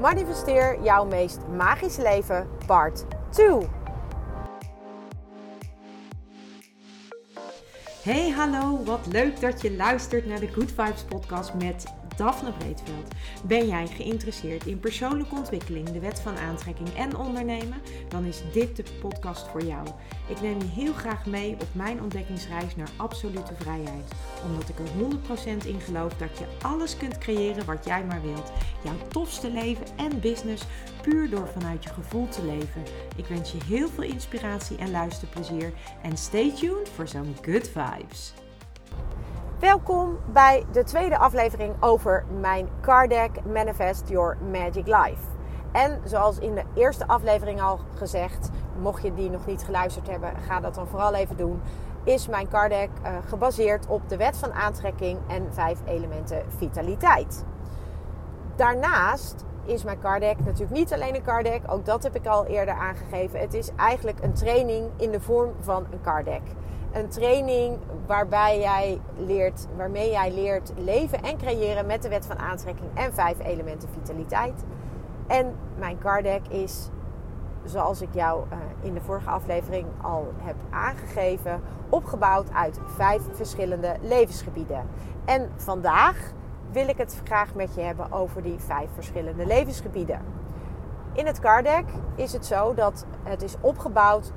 Manifesteer jouw meest magische leven, part 2. Hey, hallo, wat leuk dat je luistert naar de Good Vibes podcast met Daphne Breedveld. Ben jij geïnteresseerd in persoonlijke ontwikkeling, de wet van aantrekking en ondernemen? Dan is dit de podcast voor jou. Ik neem je heel graag mee op mijn ontdekkingsreis naar absolute vrijheid. Omdat ik er 100% in geloof dat je alles kunt creëren wat jij maar wilt. Jouw tofste leven en business puur door vanuit je gevoel te leven. Ik wens je heel veel inspiratie en luisterplezier. En stay tuned voor zo'n good vibes. Welkom bij de tweede aflevering over mijn Kardec Manifest Your Magic Life. En zoals in de eerste aflevering al gezegd, mocht je die nog niet geluisterd hebben, ga dat dan vooral even doen. Is mijn Kardec uh, gebaseerd op de wet van aantrekking en vijf elementen vitaliteit. Daarnaast is mijn Kardec natuurlijk niet alleen een Kardec, ook dat heb ik al eerder aangegeven. Het is eigenlijk een training in de vorm van een Kardec een training waarbij jij leert, waarmee jij leert leven en creëren met de wet van aantrekking en vijf elementen vitaliteit. En mijn card deck is, zoals ik jou uh, in de vorige aflevering al heb aangegeven, opgebouwd uit vijf verschillende levensgebieden. En vandaag wil ik het graag met je hebben over die vijf verschillende levensgebieden. In het card deck is het zo dat het is opgebouwd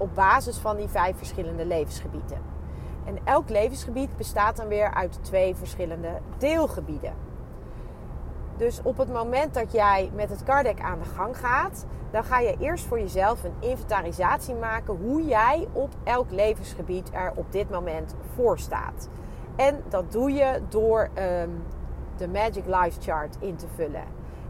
op basis van die vijf verschillende levensgebieden. En elk levensgebied bestaat dan weer uit twee verschillende deelgebieden. Dus op het moment dat jij met het cardek aan de gang gaat, dan ga je eerst voor jezelf een inventarisatie maken hoe jij op elk levensgebied er op dit moment voor staat. En dat doe je door um, de Magic Life Chart in te vullen.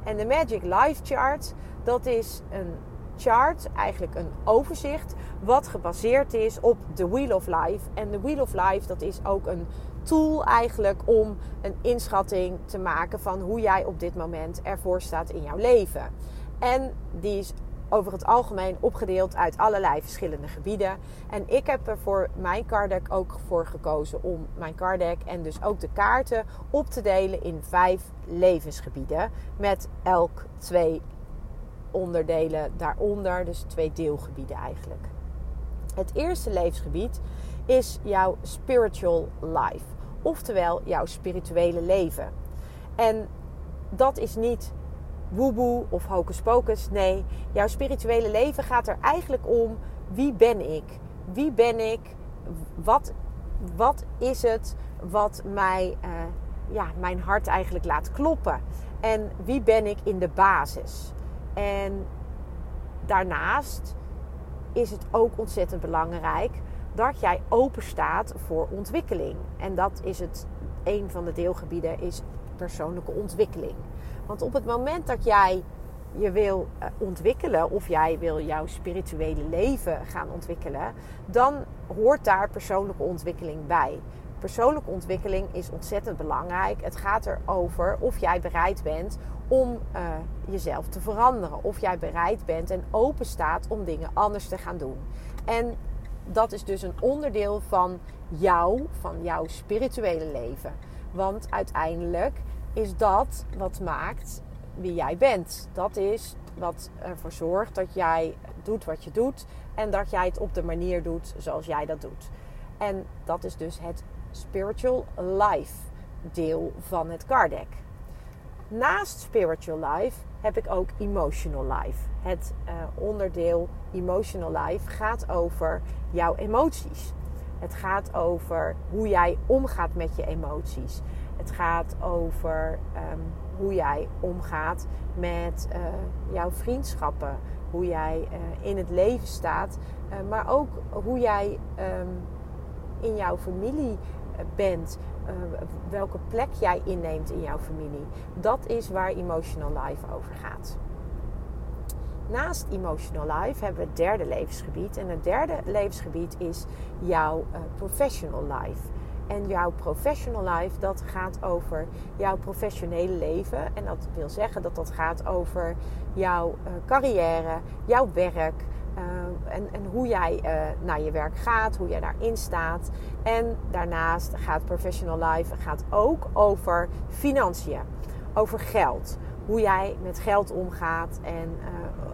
En de Magic Life Chart, dat is een chart, eigenlijk een overzicht, wat gebaseerd is op de Wheel of Life. En de Wheel of Life, dat is ook een tool eigenlijk om een inschatting te maken van hoe jij op dit moment ervoor staat in jouw leven. En die is over het algemeen opgedeeld uit allerlei verschillende gebieden. En ik heb er voor mijn card deck ook voor gekozen om mijn card deck en dus ook de kaarten op te delen in vijf levensgebieden. Met elk twee onderdelen daaronder, dus twee deelgebieden eigenlijk. Het eerste levensgebied is jouw spiritual life, oftewel jouw spirituele leven. En dat is niet woeboe of hocus pocus. Nee, jouw spirituele leven gaat er eigenlijk om wie ben ik? Wie ben ik? Wat, wat is het wat mij, uh, ja, mijn hart eigenlijk laat kloppen? En wie ben ik in de basis? En daarnaast is het ook ontzettend belangrijk dat jij open staat voor ontwikkeling. En dat is het een van de deelgebieden is persoonlijke ontwikkeling. Want op het moment dat jij je wil eh, ontwikkelen of jij wil jouw spirituele leven gaan ontwikkelen, dan hoort daar persoonlijke ontwikkeling bij. Persoonlijke ontwikkeling is ontzettend belangrijk. Het gaat erover of jij bereid bent om uh, jezelf te veranderen. Of jij bereid bent en open staat om dingen anders te gaan doen. En dat is dus een onderdeel van jou, van jouw spirituele leven. Want uiteindelijk is dat wat maakt wie jij bent. Dat is wat ervoor zorgt dat jij doet wat je doet en dat jij het op de manier doet zoals jij dat doet. En dat is dus het spiritual life deel van het card deck. Naast spiritual life heb ik ook emotional life. Het uh, onderdeel emotional life gaat over jouw emoties. Het gaat over hoe jij omgaat met je emoties. Het gaat over um, hoe jij omgaat met uh, jouw vriendschappen. Hoe jij uh, in het leven staat. maar ook hoe jij um, in jouw familie bent. Uh, welke plek jij inneemt in jouw familie. Dat is waar Emotional Life over gaat. Naast Emotional Life hebben we het derde levensgebied. En het derde levensgebied is jouw uh, Professional Life. En jouw professional life, dat gaat over jouw professionele leven. En dat wil zeggen dat dat gaat over jouw carrière, jouw werk, en, en, hoe jij naar je werk gaat, hoe jij daarin staat. En daarnaast gaat Professional Life gaat ook over financiën, over geld. Hoe jij met geld omgaat en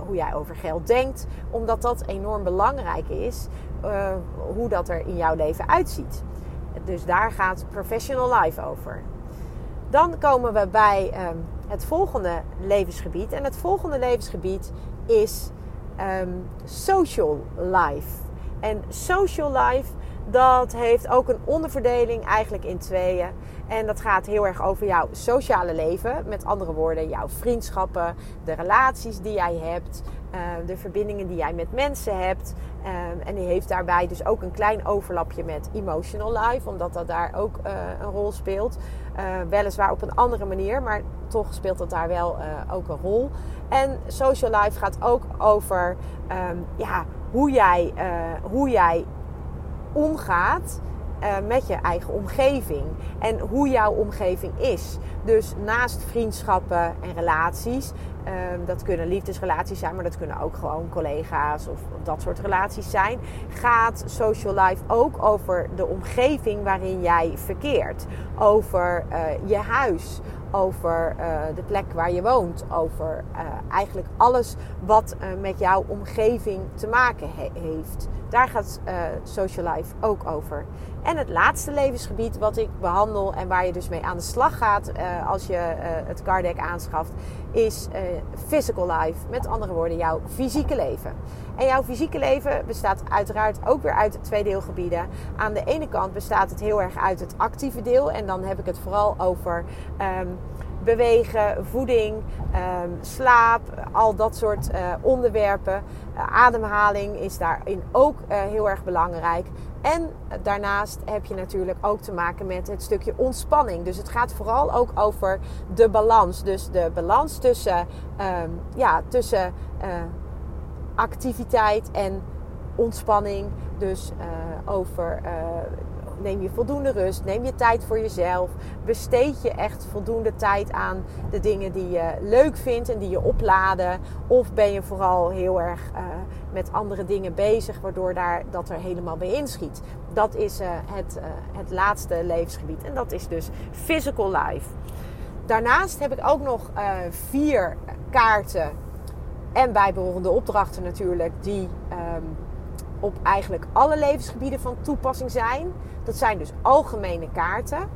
hoe jij over geld denkt, omdat dat enorm belangrijk is, hoe dat er in jouw leven uitziet. Dus daar gaat Professional Life over. Dan komen we bij um, het volgende levensgebied. En het volgende levensgebied is um, social life. En social life, dat heeft ook een onderverdeling eigenlijk in tweeën. En dat gaat heel erg over jouw sociale leven. Met andere woorden, jouw vriendschappen, de relaties die jij hebt, uh, de verbindingen die jij met mensen hebt. Uh, en die heeft daarbij dus ook een klein overlapje met emotional life, omdat dat daar ook uh, een rol speelt. Weliswaar op een andere manier, maar toch speelt dat daar wel ook een rol. En social life gaat ook over um, ja, hoe, jij, hoe jij omgaat met je eigen omgeving. En hoe jouw omgeving is. Dus naast vriendschappen en relaties. Uh, dat kunnen liefdesrelaties zijn, maar dat kunnen ook gewoon collega's of dat soort relaties zijn. Gaat social life ook over de omgeving waarin jij verkeert. Over uh, je huis, over uh, de plek waar je woont, over uh, eigenlijk alles wat uh, met jouw omgeving te maken he heeft. Daar gaat social life ook over. En het laatste levensgebied wat ik behandel en waar je dus mee aan de slag gaat als je het Cardec aanschaft, is physical life. Met andere woorden, jouw fysieke leven. En jouw fysieke leven bestaat uiteraard ook weer uit twee deelgebieden. Aan de ene kant bestaat het heel erg uit het actieve deel. En dan heb ik het vooral over um, bewegen, voeding, um, slaap, al dat soort uh, onderwerpen. Uh, ademhaling is daarin ook heel erg belangrijk. En daarnaast heb je natuurlijk ook te maken met het stukje ontspanning. Dus het gaat vooral ook over de balans. Dus de balans tussen, um, ja, tussen activiteit en ontspanning. Dus uh, over uh, neem je voldoende rust, neem je tijd voor jezelf, besteed je echt voldoende tijd aan de dingen die je leuk vindt en die je opladen. Of ben je vooral heel erg uh, met andere dingen bezig, waardoor daar, dat er helemaal bij inschiet. Dat is het, het laatste levensgebied en dat is dus physical life. Daarnaast heb ik ook nog vier kaarten en bijbehorende opdrachten natuurlijk, die um, op eigenlijk alle levensgebieden van toepassing zijn. Dat zijn dus algemene kaarten.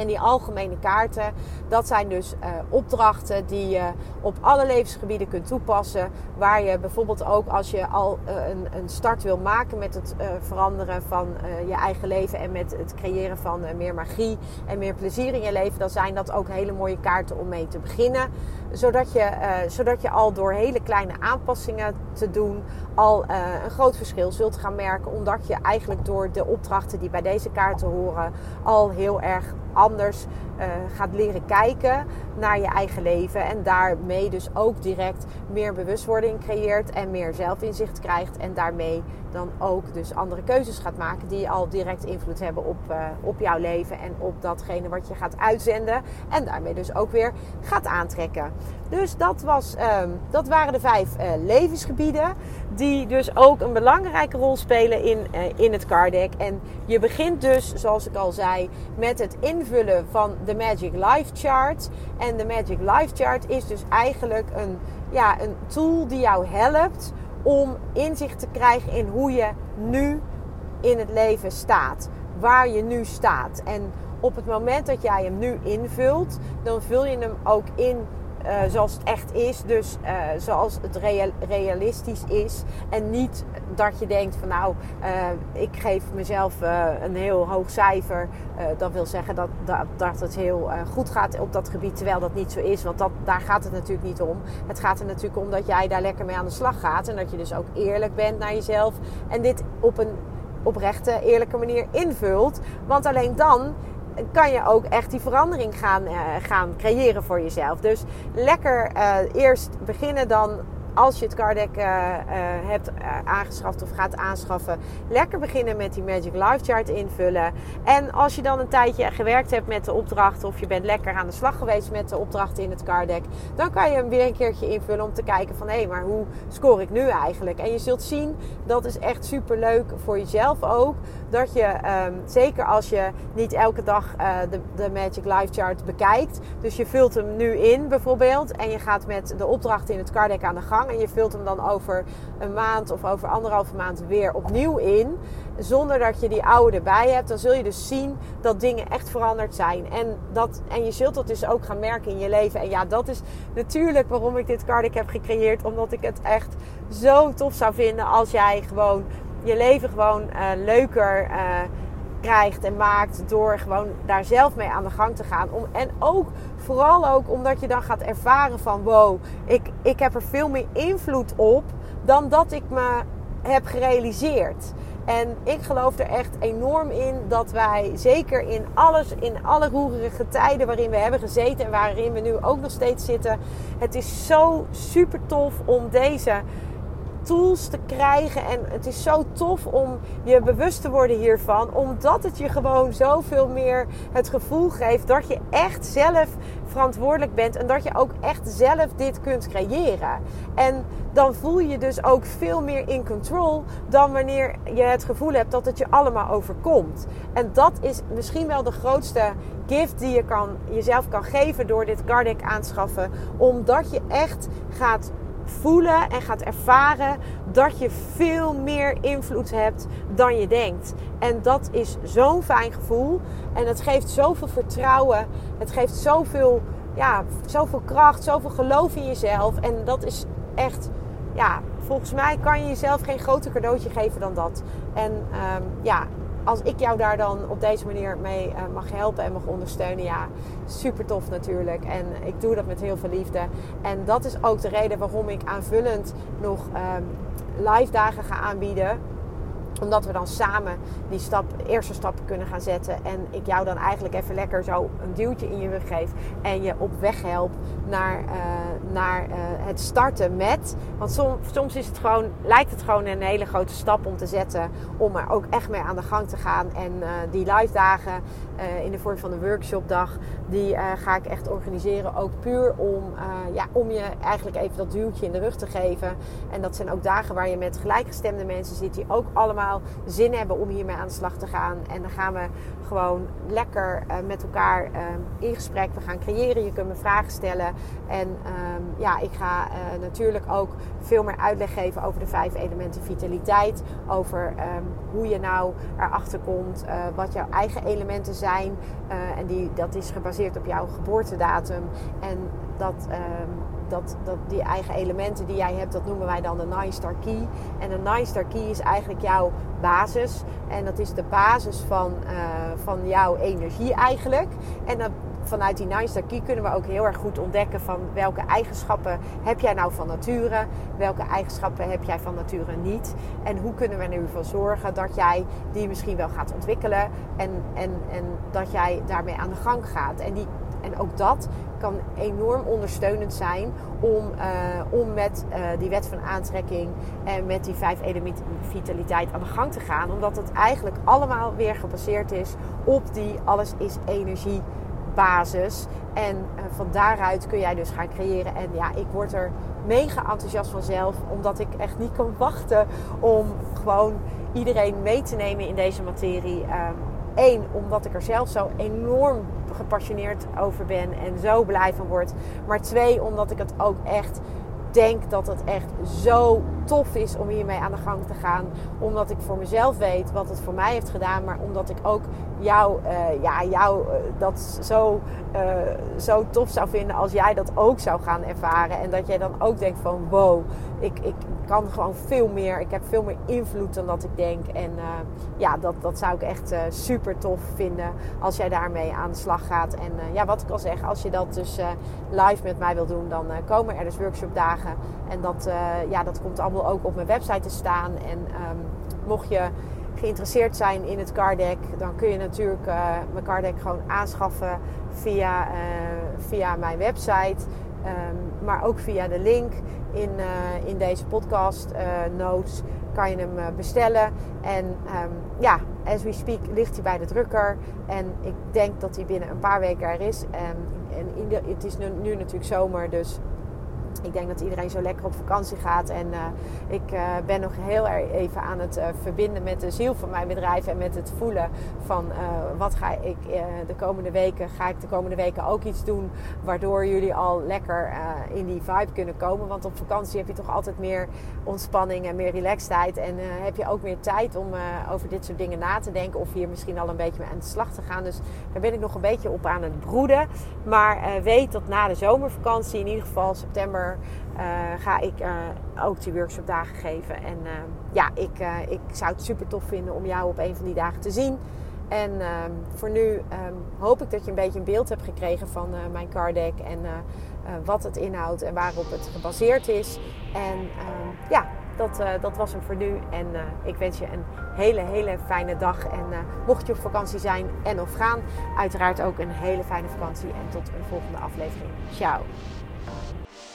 En die algemene kaarten, dat zijn dus uh, opdrachten die je op alle levensgebieden kunt toepassen. Waar je bijvoorbeeld ook als je al uh, een, een, start wil maken met het uh, veranderen van je eigen leven en met het creëren van meer magie en meer plezier in je leven, dan zijn dat ook hele mooie kaarten om mee te beginnen. Zodat je, zodat je al door hele kleine aanpassingen te doen al een groot verschil zult gaan merken. Omdat je eigenlijk door de opdrachten die bij deze kaarten horen al heel erg anders uh, gaat leren kijken naar je eigen leven. En daarmee dus ook direct meer bewustwording creëert en meer zelfinzicht krijgt. En daarmee dan ook dus andere keuzes gaat maken die al direct invloed hebben op, uh, op jouw leven en op datgene wat je gaat uitzenden. En daarmee dus ook weer gaat aantrekken. Dus dat, was, um, dat waren de vijf uh, levensgebieden die dus ook een belangrijke rol spelen in, in het card deck. En je begint dus, zoals ik al zei, met het invullen van de Magic Life Chart. En de Magic Life Chart is dus eigenlijk een, ja, een tool die jou helpt om inzicht te krijgen in hoe je nu in het leven staat. Waar je nu staat. En op het moment dat jij hem nu invult, dan vul je hem ook in uh, zoals het echt is. Dus uh, zoals het real, realistisch is. En niet dat je denkt van nou, uh, ik geef mezelf een heel hoog cijfer. dat wil zeggen dat, dat, dat het heel goed gaat op dat gebied. Terwijl dat niet zo is. Want dat, daar gaat het natuurlijk niet om. Het gaat er natuurlijk om dat jij daar lekker mee aan de slag gaat. En dat je dus ook eerlijk bent naar jezelf. En dit op een oprechte, eerlijke manier invult. Want alleen dan kan je ook echt die verandering gaan, uh, gaan creëren voor jezelf. Dus lekker uh, eerst beginnen dan als je het card deck uh, hebt aangeschaft of gaat aanschaffen, lekker beginnen met die Magic Life Chart invullen. En als je dan een tijdje gewerkt hebt met de opdrachten of je bent lekker aan de slag geweest met de opdrachten in het card deck, dan kan je hem weer een keertje invullen om te kijken van hé, hey, maar hoe score ik nu eigenlijk? En je zult zien, dat is echt super leuk voor jezelf ook, dat je um, zeker als je niet elke dag uh, de, de Magic Life Chart bekijkt, dus je vult hem nu in bijvoorbeeld en je gaat met de opdrachten in het card deck aan de gang en je vult hem dan over een maand of over anderhalve maand weer opnieuw in, zonder dat je die oude erbij hebt, dan zul je dus zien dat dingen echt veranderd zijn. En, dat, en je zult dat dus ook gaan merken in je leven. En ja, dat is natuurlijk waarom ik dit card heb gecreëerd, omdat ik het echt zo tof zou vinden als jij gewoon je leven gewoon uh, leuker uh, krijgt en maakt door gewoon daar zelf mee aan de gang te gaan. Om, en ook, vooral ook omdat je dan gaat ervaren van wow, ik, ik heb er veel meer invloed op dan dat ik me heb gerealiseerd. En ik geloof er echt enorm in dat wij, zeker in alles, in alle roerige tijden waarin we hebben gezeten en waarin we nu ook nog steeds zitten, het is zo super tof om deze tools te krijgen. En het is zo tof om je bewust te worden hiervan. Omdat het je gewoon zoveel meer het gevoel geeft dat je echt zelf verantwoordelijk bent. En dat je ook echt zelf dit kunt creëren. En dan voel je dus ook veel meer in control dan wanneer je het gevoel hebt dat het je allemaal overkomt. En dat is misschien wel de grootste gift die je kan, jezelf kan geven door dit Gardeck aanschaffen. Omdat je echt gaat voelen en gaat ervaren dat je veel meer invloed hebt dan je denkt. En dat is zo'n fijn gevoel. En het geeft zoveel vertrouwen. Het geeft zoveel, ja, zoveel kracht, zoveel geloof in jezelf. En dat is echt, ja, volgens mij kan je jezelf geen groter cadeautje geven dan dat. En um, ja, als ik jou daar dan op deze manier mee uh, mag helpen en mag ondersteunen, ja, super tof natuurlijk. En ik doe dat met heel veel liefde. En dat is ook de reden waarom ik aanvullend nog um, live dagen ga aanbieden omdat we dan samen die stap, eerste stappen kunnen gaan zetten. En ik jou dan eigenlijk even lekker zo een duwtje in je rug geef. En je op weg help naar, uh, naar uh, het starten met. Want som, soms is het gewoon, lijkt het gewoon een hele grote stap om te zetten. Om er ook echt mee aan de gang te gaan. En uh, die live dagen in de vorm van een workshopdag. Die ga ik echt organiseren. Ook puur om, ja, om je eigenlijk even dat duwtje in de rug te geven. En dat zijn ook dagen waar je met gelijkgestemde mensen zit. Die ook allemaal zin hebben om hiermee aan de slag te gaan. En dan gaan we gewoon lekker uh, met elkaar uh, in gesprek. We gaan creëren. Je kunt me vragen stellen. En um, ja, ik ga uh, natuurlijk ook veel meer uitleg geven over de vijf elementen vitaliteit. Over um, hoe je nou erachter komt. wat jouw eigen elementen zijn. en die, dat is gebaseerd op jouw geboortedatum. En dat. Dat, dat die eigen elementen die jij hebt, dat noemen wij dan de Nine Star Key. En de Nine Star Key is eigenlijk jouw basis. En dat is de basis van, uh, van jouw energie eigenlijk. En vanuit die Nine Star Key kunnen we ook heel erg goed ontdekken van welke eigenschappen heb jij nou van nature. Welke eigenschappen heb jij van nature niet. En hoe kunnen we er nu voor zorgen dat jij die misschien wel gaat ontwikkelen. En, en, en dat jij daarmee aan de gang gaat. En die ook dat kan enorm ondersteunend zijn om, uh, om met uh, die wet van aantrekking en met die vijf elementen vitaliteit aan de gang te gaan. Omdat het eigenlijk allemaal weer gebaseerd is op die alles is energie basis. En uh, van daaruit kun jij dus gaan creëren. En ja, ik word er mega enthousiast vanzelf. Omdat ik echt niet kan wachten om gewoon iedereen mee te nemen in deze materie. Um, Eén, omdat ik er zelf zo enorm gepassioneerd over ben en zo blij van word. Maar twee, omdat ik het ook echt denk dat het echt zo tof is om hiermee aan de gang te gaan. Omdat ik voor mezelf weet wat het voor mij heeft gedaan. Maar omdat ik ook jou, uh, ja, jou uh, dat zo, uh, zo tof zou vinden als jij dat ook zou gaan ervaren. En dat jij dan ook denkt van wow, ik, ik kan gewoon veel meer. Ik heb veel meer invloed dan dat ik denk. En ja, dat, dat zou ik echt super tof vinden als jij daarmee aan de slag gaat. En ja, wat ik al zeg, als je dat dus live met mij wil doen, dan komen er dus workshopdagen. En dat, ja, dat komt allemaal ook op mijn website te staan. En um, mocht je geïnteresseerd zijn in het card deck, dan kun je natuurlijk mijn card deck gewoon aanschaffen via, via mijn website. Um, maar ook via de link in, uh, in deze podcast uh, notes kan je hem bestellen. En um, ja, as we speak ligt hij bij de drukker. En ik denk dat hij binnen een paar weken er is. En, en het is nu, nu natuurlijk zomer, dus ik denk dat iedereen zo lekker op vakantie gaat. En uh, ik uh, ben nog heel erg even aan het uh, verbinden met de ziel van mijn bedrijf. En met het voelen van wat ga ik de komende weken. Ga ik de komende weken ook iets doen waardoor jullie al lekker in die vibe kunnen komen. Want op vakantie heb je toch altijd meer ontspanning en meer relaxedheid. En heb je ook meer tijd om over dit soort dingen na te denken. Of hier misschien al een beetje mee aan de slag te gaan. Dus daar ben ik nog een beetje op aan het broeden. Maar weet dat na de zomervakantie, in ieder geval september uh, ga ik uh, ook die workshopdagen geven. En uh, ja, ik, ik zou het super tof vinden om jou op een van die dagen te zien. En ehm, voor nu um, hoop ik dat je een beetje een beeld hebt gekregen van mijn card deck en wat het inhoudt en waarop het gebaseerd is. En ehm, ja, dat, dat was hem voor nu. En ik wens je een hele, hele fijne dag. En mocht je op vakantie zijn en of gaan, uiteraard ook een hele fijne vakantie. En tot een volgende aflevering. Ciao.